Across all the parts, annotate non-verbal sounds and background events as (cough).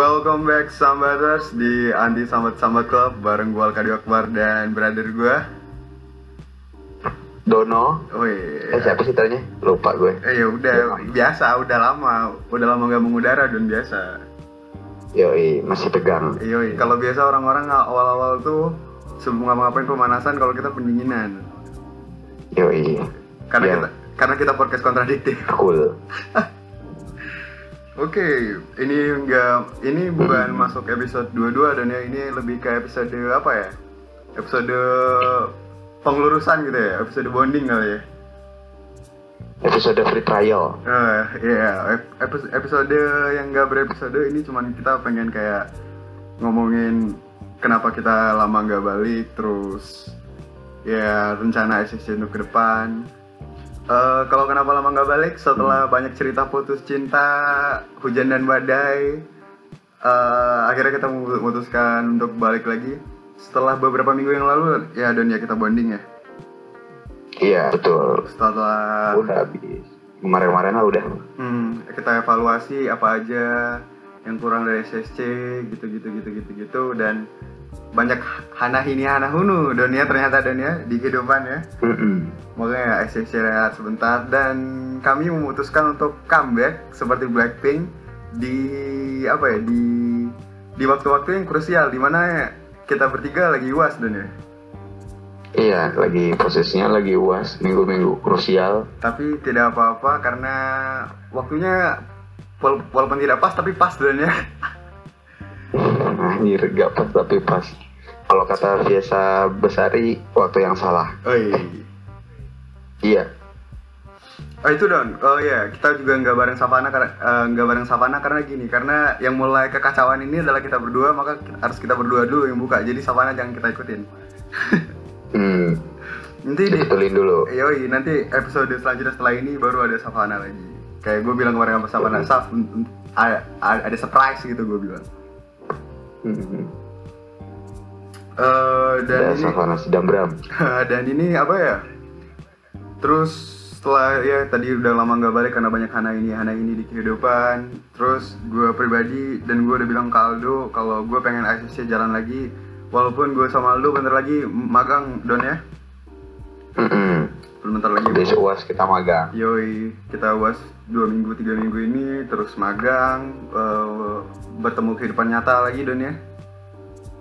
Welcome back Sambaters di Anti Sambat Sambat Club bareng gue Alkadi Akbar dan brother gue. Dono. Wih. Eh siapa sih tanya? Lupa gue. Eh ya udah biasa, udah lama, udah lama gak mengudara dan biasa. Yoi, masih tegang. Yoi, kalau biasa orang-orang awal-awal tuh sebelum ngapa-ngapain pemanasan kalau kita pendinginan. Yoi. Karena Iya. kita karena kita podcast kontradiktif. Cool. (laughs) Oke, ini enggak ini bukan masuk episode 22 dan ya ini lebih ke episode apa ya? Episode pengelurusan gitu ya, episode bonding kali ya. Episode free trial. Eh, iya, ep- episode, episode yang enggak berepisode ini cuman kita pengen kayak ngomongin kenapa kita lama nggak balik, terus ya rencana SSC untuk ke depan. Eh, kalau kenapa lama nggak balik setelah banyak cerita putus cinta, hujan dan badai, eh, akhirnya kita memutuskan untuk balik lagi. Setelah beberapa minggu yang lalu, ya dan ya kita bonding ya. Iya, betul. Setelah Udah habis. Kemarin-kemarin lah udah. Hmm, kita evaluasi apa aja yang kurang dari SSC gitu gitu gitu gitu gitu dan banyak hana hini hana hunu dunia ternyata dunia di kehidupan ya. Mm-mm. makanya SSC rehat sebentar. Dan kami memutuskan untuk comeback seperti Blackpink di apa ya di di waktu-waktu yang krusial di mana kita bertiga lagi uas dunia. Iya, lagi posisinya lagi uas minggu-minggu krusial. tapi tidak apa-apa karena waktunya wala- walaupun tidak pas tapi pas dunia (laughs) Anjir, gak pas tapi pas. Kalau kata biasa Besari, waktu yang salah. Oi. Iya, Oh itu Don, oh iya kita juga nggak bareng Savana karena eh, nggak bareng Savana karena gini karena yang mulai kekacauan ini adalah kita berdua maka harus kita berdua dulu yang buka jadi Savana jangan kita ikutin. (laughs) hmm, Nanti di, dibetulin dulu. yoi nanti episode selanjutnya setelah ini baru ada Savana lagi. Kayak gue bilang kemarin sama Savana, Sav, mm, mm, ada, ada ada surprise gitu gue bilang. Hmm. Eh, dan Dan ini (laughs) dan ini apa ya? Terus setelah ya tadi udah lama nggak balik karena banyak hana ini hana ini di kehidupan. Terus gue pribadi dan gue udah bilang ke Aldo kalau gue pengen ACC jalan lagi. Walaupun gue sama Aldo bentar lagi magang don ya. Mm-mm. Bentar lagi. Udah uas kita magang. Yoi, kita was dua minggu tiga minggu ini terus magang eh, bertemu kehidupan nyata lagi don ya.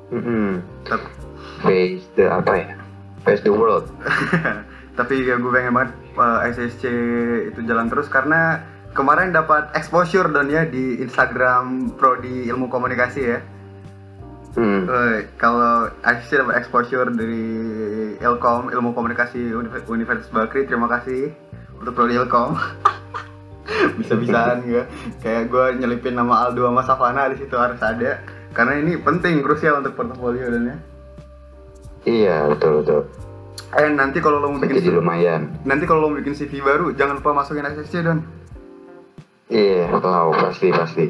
Mm-mm. Tapi, Face the apa ya? Face the world. (laughs) tapi ya gue pengen banget uh, SSC itu jalan terus karena kemarin dapat exposure don ya di Instagram Prodi Ilmu Komunikasi ya. Hmm. Eh, kalau SSC dapat exposure dari Ilkom Ilmu Komunikasi Univ- Universitas Bakri, terima kasih untuk Prodi Ilkom. (laughs) Bisa-bisaan ya. Kayak gue nyelipin nama Aldo sama Savana di situ harus ada karena ini penting krusial untuk portofolio dan ya. Iya betul betul. Eh nanti kalau lo mau bikin Jadi lumayan. nanti kalau lo mau bikin CV baru jangan lupa masukin SSC don Iya tahu pasti pasti.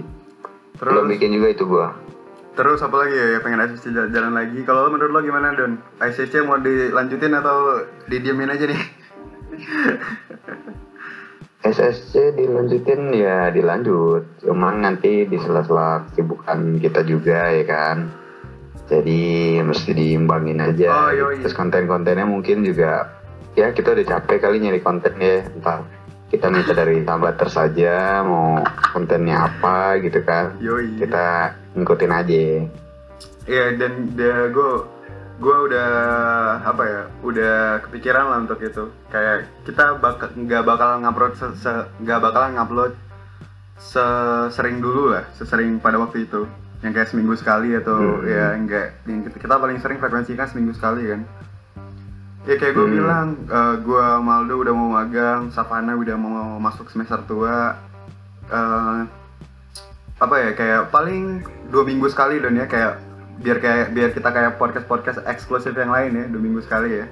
terus Belum bikin juga itu gua. terus apa lagi ya, ya pengen SSC jalan, lagi kalau lo menurut lo gimana don SSC mau dilanjutin atau didiemin aja nih (laughs) SSC dilanjutin ya dilanjut. Cuman nanti di sela-sela kesibukan kita juga ya kan. Jadi mesti diimbangin aja. Oh, yoi. Terus konten-kontennya mungkin juga ya kita udah capek kali nyari konten ya. Entar kita minta dari tambater saja mau kontennya apa gitu kan. yoi Kita ngikutin aja. Iya dan dia gue gue udah apa ya udah kepikiran lah untuk itu kayak kita bakal nggak bakal ngupload nggak bakalan ngupload sesering dulu lah sesering pada waktu itu yang kayak seminggu sekali atau Hmm. ya enggak yang kita, kita paling sering frekuensi kan seminggu sekali kan ya kayak gue Hmm. bilang gue Maldo udah mau magang Savana udah mau masuk semester tua Eh, apa ya kayak paling dua minggu sekali don ya kayak biar kayak biar kita kayak podcast podcast eksklusif yang lain ya dua minggu sekali ya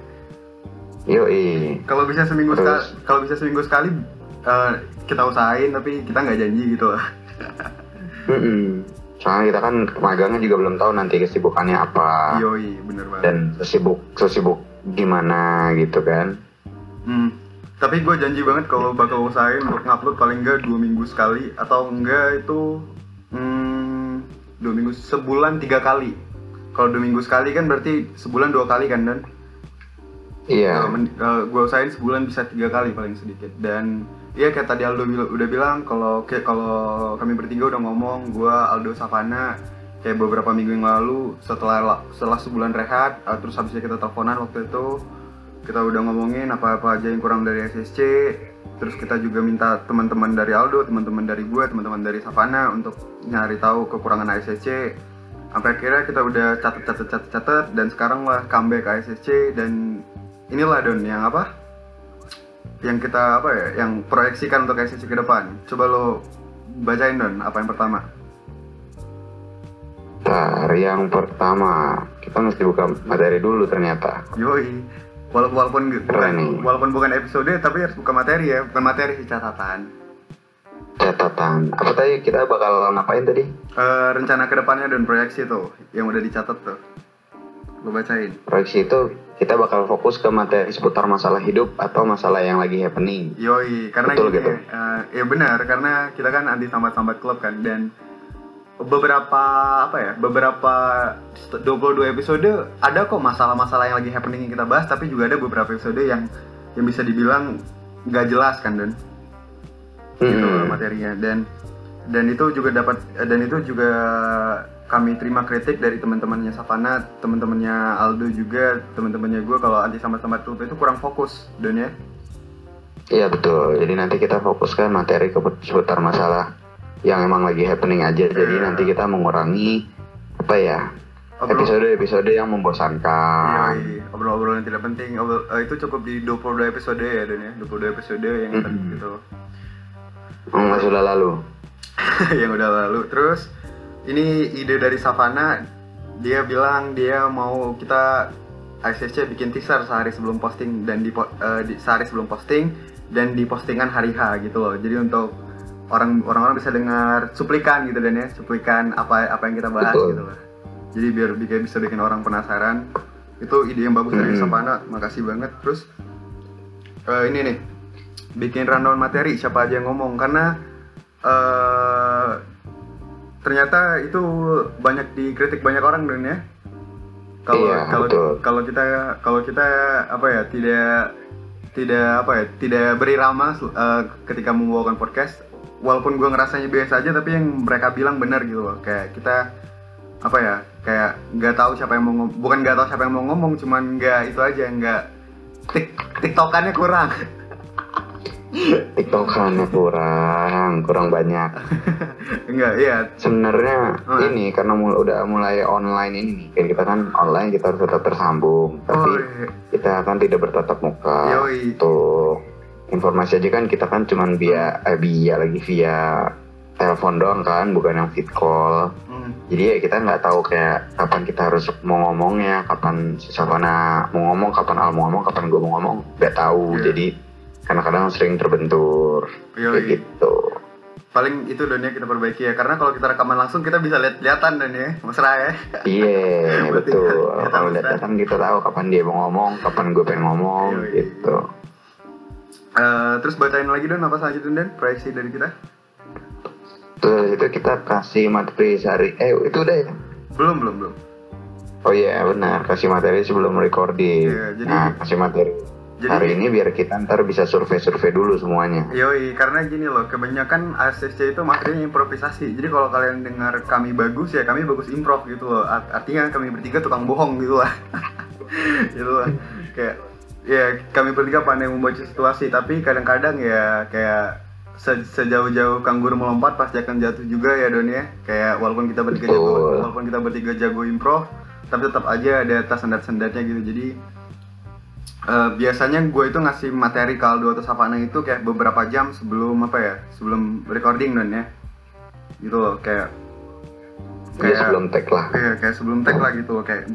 Yoi. kalau bisa seminggu sekali kalau bisa seminggu sekali eh, kita usahain tapi kita nggak janji gitu lah Mm-mm. Soalnya kita kan magangnya juga belum tahu nanti kesibukannya apa yoi bener banget dan sesibuk sesibuk gimana gitu kan. Hmm. Tapi gue janji banget kalau bakal usahain untuk ngupload paling enggak dua minggu sekali atau enggak itu hmm, dua minggu sebulan tiga kali. Kalau dua minggu sekali kan berarti sebulan dua kali kan dan? Iya. kalau gue usahain sebulan bisa tiga kali paling sedikit. Dan Iya kayak tadi Aldo bil- udah bilang kalau kayak kalau kami bertiga udah ngomong gue Aldo Savana kayak beberapa minggu yang lalu setelah la- setelah sebulan rehat uh, terus habisnya kita teleponan waktu itu kita udah ngomongin apa-apa aja yang kurang dari SSC terus kita juga minta teman-teman dari Aldo teman-teman dari gue teman-teman dari Savana untuk nyari tahu kekurangan ASSC sampai akhirnya kita udah catat catat catat catat dan sekarang lah comeback ASSC dan inilah Don yang apa? Yang kita apa ya yang proyeksikan untuk SSC ke depan. Coba lo bacain Don apa yang pertama? Bentar, yang pertama kita mesti buka materi dulu ternyata. yoi walaupun walaupun bukan Keren nih. walaupun bukan episode tapi harus buka materi ya bukan materi sih catatan Catatan. Apa tadi kita bakal ngapain tadi? Eh, rencana ke depannya dan proyeksi tuh yang udah dicatat tuh lo bacain Proyeksi itu kita bakal fokus ke materi seputar masalah hidup atau masalah yang lagi happening. Yoi, karena Betul gini, gitu. eh, ya benar karena kita kan anti sambat-sambat klub kan dan beberapa apa ya, beberapa 22 episode ada kok masalah-masalah yang lagi happening yang kita bahas tapi juga ada beberapa episode yang yang bisa dibilang nggak jelas kan dan gitu Mm-mm. materinya dan dan itu juga dapat dan itu juga kami terima kritik dari teman-temannya Savana, teman-temannya Aldo juga, teman-temannya gue kalau anti sambat-sambat klub itu kurang fokus dan ya. Iya betul. Jadi nanti kita fokuskan materi ke seputar masalah yang emang lagi happening aja. Jadi Iya. nanti kita mengurangi apa ya episode-episode yang membosankan. Yoi, obrol-obrolan yang tidak penting Obrol- eh, itu cukup di 22 episode ya Dan ya 22 episode yang Mhm. tadi gitu Hmm, sudah lalu. (laughs) yang udah lalu terus ini ide dari Savana dia bilang dia mau kita ICC bikin teaser sehari sebelum posting dan di, eh, di- sehari sebelum posting dan di postingan hari H gitu loh jadi untuk orang orang-orang bisa dengar cuplikan gitu dan ya. Cuplikan apa apa yang kita bahas Betul. gitu loh jadi biar bikin bisa bikin orang penasaran. Itu ide yang bagus dari Mhm. Savana makasih banget. Terus eh, ini nih bikin rundown materi siapa aja yang ngomong. Karena eh ternyata itu banyak dikritik banyak orang dan ya. Kalau Iya, kalau kalau kita kalau kita apa ya tidak tidak apa ya tidak berirama eh, ketika membawakan podcast walaupun gue ngerasanya biasa aja tapi yang mereka bilang benar gitu loh kayak kita apa ya kayak nggak tahu siapa yang mau ngomong bukan nggak tahu siapa yang mau ngomong cuman nggak itu aja nggak tik tiktokannya kurang (laughs) TikTokannya kurang, kurang banyak. (laughs) enggak iya Sebenarnya Hmm. ini karena mul- udah mulai online ini nih, kan kita kan online kita harus tetap tersambung, tapi oh, iya. kita kan tidak bertatap muka. Yoi. Tuh informasi aja kan kita kan cuman via eh, via lagi via telepon doang kan, bukan yang fit call. Hmm. Jadi ya kita nggak tahu kayak kapan kita harus mau ngomongnya, kapan Savana mau ngomong, kapan Al mau ngomong, kapan gue mau ngomong, nggak tahu. Iya. Jadi kadang-kadang sering terbentur kayak Yoi. gitu. paling itu dan ya kita perbaiki ya karena kalau kita rekaman langsung kita bisa lihat-lihatan dan ya mesra ya Iya (laughs) Berarti betul. kita Kalau bisa. lihat kan kita tahu kapan dia mau ngomong, kapan gue pengen ngomong Yoi. gitu. Eh, terus bacain lagi don apa selanjutnya dan proyeksi dari kita Terus itu kita kasih materi sehari. Eh itu udah ya? belum belum belum Oh iya benar kasih materi sebelum recording. Iya, jadi- nah kasih materi jadi hari ini biar kita ntar bisa survei-survei dulu semuanya. Yoi, karena gini loh, kebanyakan ASSC itu materinya improvisasi. Jadi kalau kalian dengar kami bagus ya kami bagus improv gitu loh. Art- Artinya kami bertiga tukang bohong gitu lah. gitu lah. Kayak ya kami bertiga pandai membaca situasi, tapi kadang-kadang ya kayak se- sejauh-jauh kanguru melompat pasti akan jatuh juga ya Don ya. Kayak walaupun kita bertiga jago, walaupun kita bertiga jago improv, tapi tetap aja ada tas sendat-sendatnya gitu. Jadi Eh, biasanya gue itu ngasih materi kaldu atau savana itu kayak beberapa jam sebelum apa ya sebelum recording dan ya gitu loh kayak Dia sebelum tag lah. kayak kayak sebelum tag lah gitu loh kayak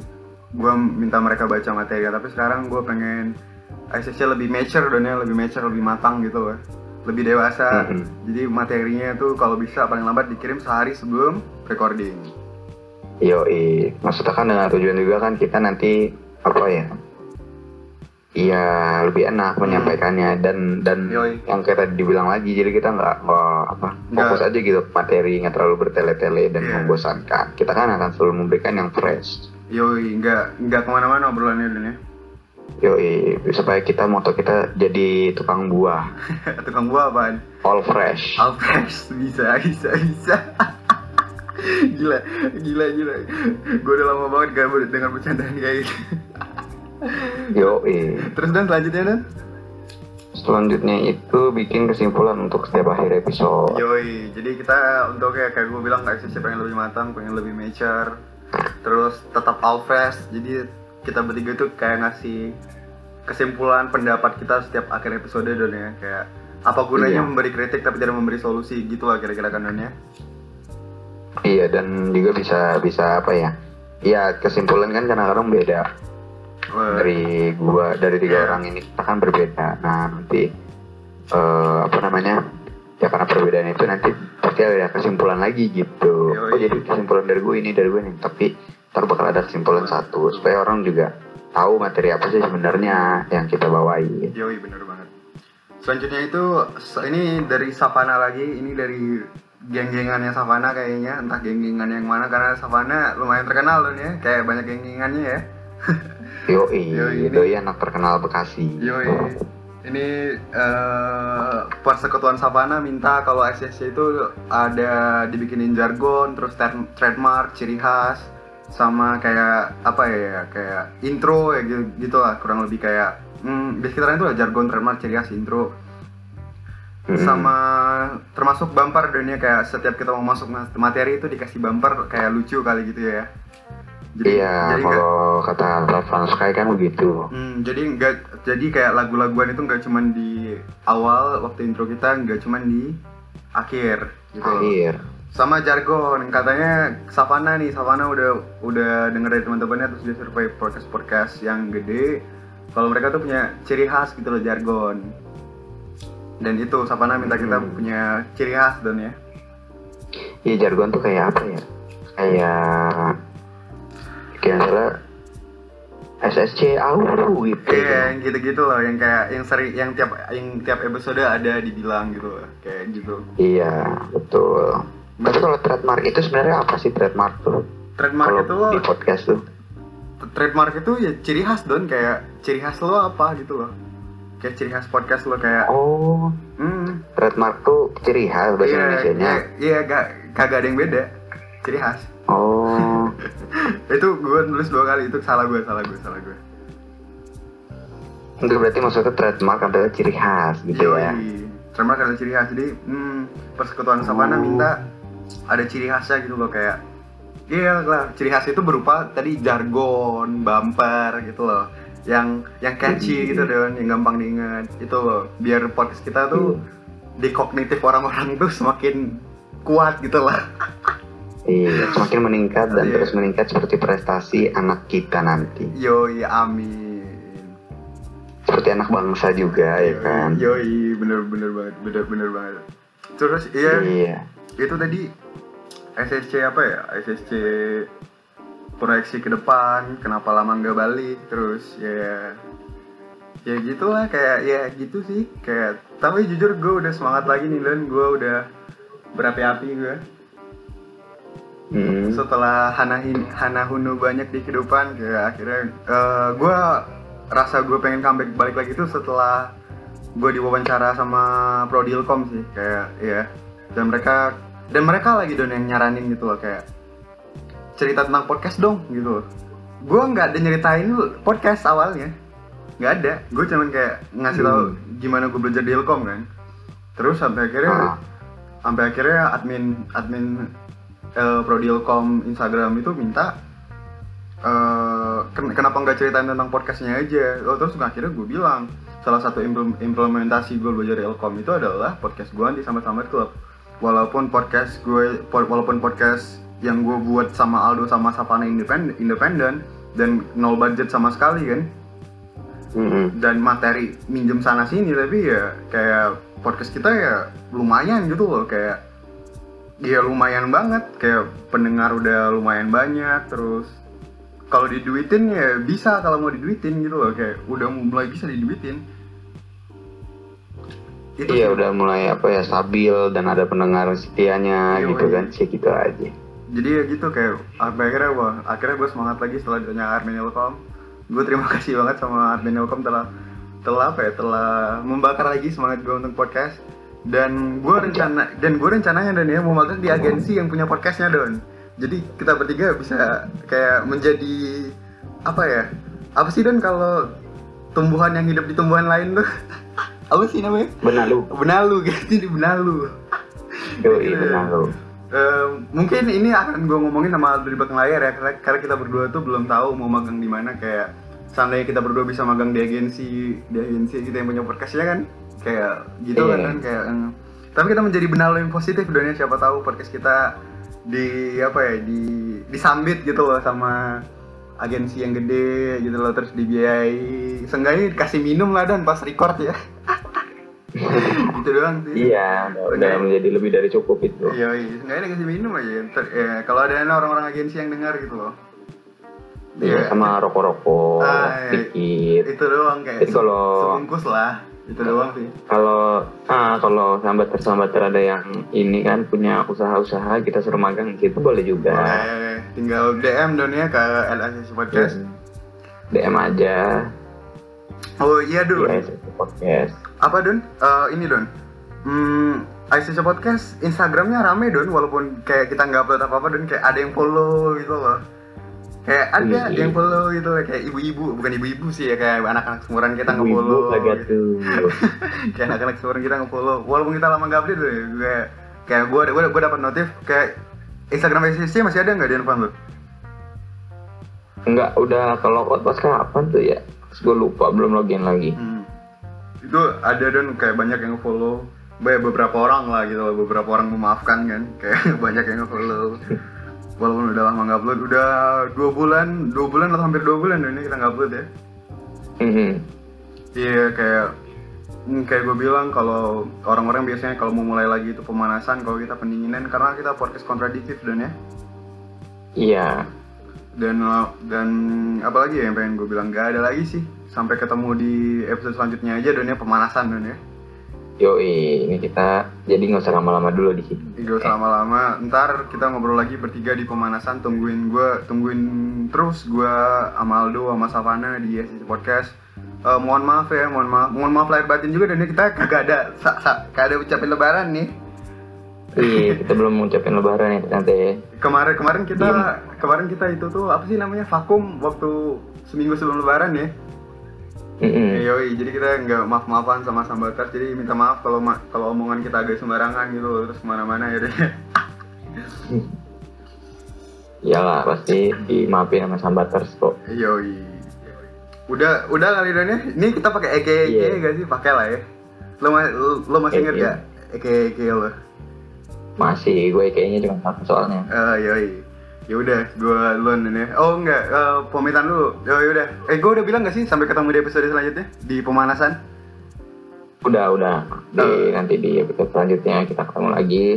gue minta mereka baca materi tapi sekarang gue pengen ICC lebih mature dan lebih mature lebih matang gitu loh. Lebih dewasa. Mhm. jadi materinya tuh kalau bisa paling lambat dikirim sehari sebelum recording. Yoi, maksudnya kan dengan tujuan juga kan kita nanti apa ya? Iya lebih enak menyampaikannya dan dan Hmm. Yoi. yang kayak tadi dibilang lagi jadi kita nggak apa fokus aja gitu. Materi nggak terlalu bertele-tele dan Iya. membosankan. Kita kan akan selalu memberikan yang fresh Yoi, nggak nggak ke mana-mana obrolannya dan ya. yoi supaya kita moto kita jadi tukang buah (laughs) Tukang buah apaan? all fresh Alfresh bisa bisa bisa. (laughs) gila gila gila. Gue udah lama banget gak dengan bercandaan kayak gitu. (laughs) yoi Terus dan selanjutnya dan? selanjutnya itu bikin kesimpulan untuk setiap akhir episode Yoi, jadi kita untuk kayak kayak gue bilang kayak sih pengen lebih matang, pengen lebih mature, terus tetap alfresh. Jadi kita bertiga tuh kayak ngasih kesimpulan pendapat kita setiap akhir episode don ya kayak apa gunanya Iya. memberi kritik tapi tidak memberi solusi gitu lah kira-kira kan Don ya. Iya dan juga bisa bisa apa ya? Iya kesimpulan kan kadang-kadang beda Wah, dari gua dari tiga Iya. orang ini kita kan berbeda. Nah nanti eh, apa namanya? Ya karena perbedaan itu nanti pasti ada kesimpulan lagi gitu. Yoi. Oh jadi kesimpulan dari gue ini dari gue ini. Tapi ntar bakal ada kesimpulan satu supaya orang juga tahu materi apa sih sebenarnya yang kita bawain. Yoi bener banget. Selanjutnya itu ini dari Savana lagi, ini dari geng-gengannya Savana kayaknya, entah geng-gengan yang mana karena Savana lumayan terkenal loh ya, kayak banyak geng-gengannya ya. Yoi, (laughs) Yoi, ini- doi anak terkenal Bekasi. Yoi. Ini eh persekutuan Savana minta kalau SSC itu ada dibikinin jargon, terus ter- trademark, ciri khas, sama kayak apa ya, kayak intro ya gitu, gitu lah, kurang lebih kayak hmm, di sekitaran itu lah jargon, trademark, ciri khas, intro, Mm-mm. sama termasuk bumper dunia kayak setiap kita mau masuk mas- materi itu dikasih bumper kayak lucu kali gitu ya. Iya, jadi kalau kata Rafan Sky kan begitu. Hmm, jadi nggak jadi kayak lagu-laguan itu nggak cuman di awal waktu intro kita nggak cuman di akhir gitu. Akhir. Sama jargon katanya Savana nih Savana udah udah denger dari teman-temannya terus dia survei podcast podcast yang gede kalau mereka tuh punya ciri khas gitu loh jargon dan itu Savana minta kita Hmm. punya ciri khas don ya Iya jargon tuh kayak apa ya? Kayak kayak misalnya SSC au gitu. Iya, yang gitu-gitu loh, yang kayak yang sering yang tiap yang tiap episode ada dibilang gitu loh, kayak gitu. Iya, betul. Tapi kalau trademark itu sebenarnya apa sih trademark tuh? Trademark Kalau itu di podcast tuh. trademark itu ya ciri khas don kayak ciri khas lo apa gitu loh kayak ciri khas podcast lo kayak Oh, hmm trademark tuh ciri khas bahasa iya Indonesianya. iya iya gak kagak ada yang beda ciri khas Oh, itu gue nulis dua kali itu salah gue salah gue salah gue itu berarti maksudnya trademark adalah ciri khas gitu ya. Yoi. trademark ada ciri khas jadi hmm, persekutuan savana Oh. minta ada ciri khasnya gitu loh kayak iya lah ciri khas itu berupa tadi jargon bumper gitu loh yang yang catchy gitu don yang gampang diingat itu loh biar podcast kita tuh di kognitif orang-orang tuh semakin kuat gitu lah Iya, semakin meningkat dan Iya. terus meningkat seperti prestasi anak kita nanti. yoi amin. Seperti anak bangsa juga ya kan. yoi bener bener banget bener bener banget. Terus iya. Iya. itu tadi SSC apa ya? SSC proyeksi ke depan kenapa lama nggak balik terus ya ya. Gitulah kayak ya gitu sih kayak. Tapi jujur gue udah semangat lagi nih dan gue udah berapi-api gue Mm. setelah hana hana hunu banyak di kehidupan kayak akhirnya gue rasa gue pengen comeback balik lagi tuh setelah gue diwawancara sama Prodilkom sih kayak ya dan mereka dan mereka lagi don yang nyaranin gitu loh kayak cerita tentang podcast dong gitu loh. Gue nggak ada nyeritain podcast awalnya nggak ada. Gue cuman kayak ngasih tahu gimana gue belajar di Ilkom kan. Terus sampai akhirnya Ah. sampai akhirnya admin admin eh, Prodilkom Instagram itu minta eh, ken- kenapa nggak ceritain tentang podcastnya aja? Oh, terus akhirnya gue bilang salah satu implem- implementasi gue belajar di Ilkom itu adalah podcast gue di sama sama Club. Walaupun podcast gue po- walaupun podcast yang gue buat sama Aldo sama Sapana independen independen dan nol budget sama sekali kan? Mm-mm. dan materi minjem sana sini tapi ya kayak podcast kita ya lumayan gitu loh kayak ya lumayan banget. Kayak pendengar udah lumayan banyak terus kalau diduitin ya bisa kalau mau diduitin gitu loh. Kayak udah mulai bisa diduitin. Itu iya sih. udah mulai apa ya stabil dan ada pendengar setianya iya, gitu iya. kan sih gitu aja. Jadi ya gitu kayak akhirnya gue akhirnya gue semangat lagi setelah ditanya Armin Ilkom gue terima (laughs) kasih banget sama Armin Ilkom telah telah apa ya telah membakar lagi semangat gue untuk podcast dan gue rencana dan gue rencananya dan ya mau magang di agensi yang punya podcastnya don. Jadi kita bertiga bisa kayak menjadi apa ya apa sih don kalau tumbuhan yang hidup di tumbuhan lain tuh? (laughs) Apa sih namanya? Benalu. Benalu gitu di benalu. Yo, iya, benalu. Uh, mungkin ini akan gue ngomongin sama Aldo di belakang layar ya karena, karena kita berdua tuh belum tahu mau magang di mana kayak seandainya kita berdua bisa magang di agensi di agensi kita yang punya podcastnya kan kayak gitu yeah. kan, kan kayak um, tapi kita menjadi benalu yang positif dunia siapa tahu podcast kita di apa ya di disambit gitu loh sama agensi yang gede gitu loh terus dibiayai. Seenggaknya dikasih minum lah dan pas record ya. (laughs) Itu doang sih. Iya udah, menjadi lebih dari cukup itu. Iya iya. Nggak ada kasih minum aja. Ter, ya, kalau ada orang-orang agensi yang dengar gitu loh. Iya, yeah. sama rokok-rokok ah, dikit. Itu doang kayak Jadi kalau sebungkus lah. Itu doang sih. Kalau ah kalau sambater-sambater ada yang ini kan punya usaha-usaha kita suruh magang gitu boleh juga. Boleh. Tinggal DM don ya ke LSS Podcast. Hmm. DM aja. Oh iya Don. Iya, Podcast. Apa Don? Uh, ini Don. Hmm, ICC Podcast Instagramnya rame Don, walaupun kayak kita nggak upload apa-apa Don, kayak ada yang follow gitu loh. Kayak ada Iyi. yang follow gitu, kayak ibu-ibu, bukan ibu-ibu sih ya, kayak anak-anak semuran kita nge-follow. Ibu tuh. (laughs) kayak anak-anak semuran kita nge-follow. Walaupun kita lama nggak update tuh, kayak kayak gue gue gue dapat notif kayak Instagram ICC masih ada nggak di handphone lo? Enggak, udah kalau pas kapan tuh ya? gue lupa belum login lagi hmm. itu ada dan kayak banyak yang follow banyak beberapa orang lah gitu beberapa orang memaafkan kan kayak (laughs) banyak yang follow (laughs) walaupun udah lama nggak upload udah dua bulan dua bulan atau hampir dua bulan ini kita nggak upload ya. Mm-hmm. iya kayak hmm, kayak gue bilang kalau orang-orang biasanya kalau mau mulai lagi itu pemanasan kalau kita pendinginan karena kita podcast kontradiktif dan ya. Iya. Dan dan apalagi ya yang pengen gue bilang gak ada lagi sih sampai ketemu di episode selanjutnya aja don ya pemanasan don ya Yo ini kita jadi nggak usah lama-lama dulu di sini. Gak usah lama-lama. Ntar kita ngobrol lagi bertiga di pemanasan. Tungguin gue, tungguin terus gue sama Aldo sama Savana di SC Podcast. Uh, mohon maaf ya, mohon maaf, mohon maaf lahir batin juga dan ya kita kagak ada, kagak ada ucapin lebaran nih. Iya, kita belum mengucapkan lebaran ya nanti. Kemarin kemarin kita Diem. kemarin kita itu tuh apa sih namanya vakum waktu seminggu sebelum lebaran ya. Mm -hmm. Yoi, jadi kita nggak maaf maafan sama sambatar, jadi minta maaf kalau ma kalau omongan kita agak sembarangan gitu terus ke mana-mana ya deh. (laughs) Iyalah pasti dimaafin sama sambaters kok. Yoi. Udah udah kali ya. Ini kita pakai eke yeah. gak sih? Pakai lah ya. Lo, lo, lo masih inget gak eke lo? Masih, gue kayaknya cuma satu soalnya. Uh, yoi. Ya udah, gue duluan ini. Oh enggak, uh, pamitan dulu. Ya udah. Eh, gue udah bilang gak sih sampai ketemu di episode selanjutnya di pemanasan? Udah, udah. Di, uh. nanti di episode selanjutnya kita ketemu lagi.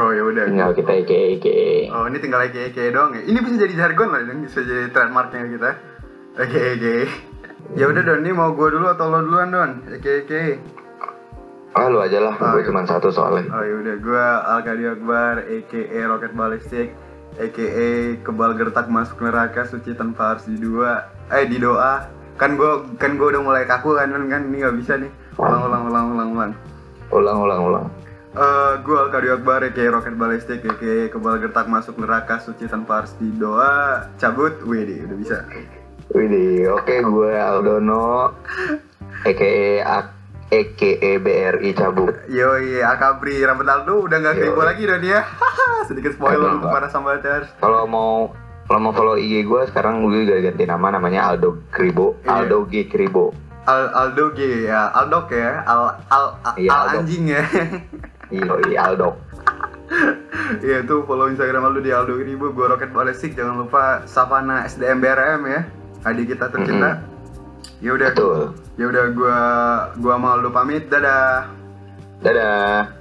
Oh ya udah. Tinggal kita ike ike. Oh ini tinggal ike ike doang ya. Ini bisa jadi jargon lah, ini bisa jadi trademarknya kita. Ike ike. Ya udah Don, ini mau gue dulu atau lo duluan Don? Ike ike. Ah lu aja lah, oh, gue cuma satu soalnya. Oh yaudah, gue Alkadi Akbar, a.k.a. Rocket Ballistic, a.k.a. kebal gertak masuk neraka suci tanpa harus di dua, eh di doa. Kan gue kan gue udah mulai kaku kan kan ini nggak bisa nih. Ulang ulang ulang ulang ulang. Ulang ulang ulang. Uh, eh, gue Alkadi Akbar, a.k.a. Rocket Ballistic, a.k.a. kebal gertak masuk neraka suci tanpa harus di doa. Cabut, wih udah bisa. Wih oke okay, gue Aldono, a.k.a. EKE BRI cabut. Yo iya Akabri rambut Aldo udah nggak kribo lagi dan ya. (laughs) Sedikit spoiler untuk para sambaters. Kalau mau kalau mau follow IG gue sekarang gue udah ganti nama namanya Aldo Kribo. Iya. Aldo G Kribo. Al Aldo G ya, Aldo ya, Al Al, Al, iya, Al anjing ya. (laughs) (laughs) iya, Aldo. Iya tuh follow Instagram Aldo di Aldo Kribo, gue Rocket Balestik, jangan lupa Savana SDM BRM ya, adik kita tercinta. Mm -hmm. Ya udah. Betul. Ya udah gua gua mau lu pamit. Dadah. Dadah.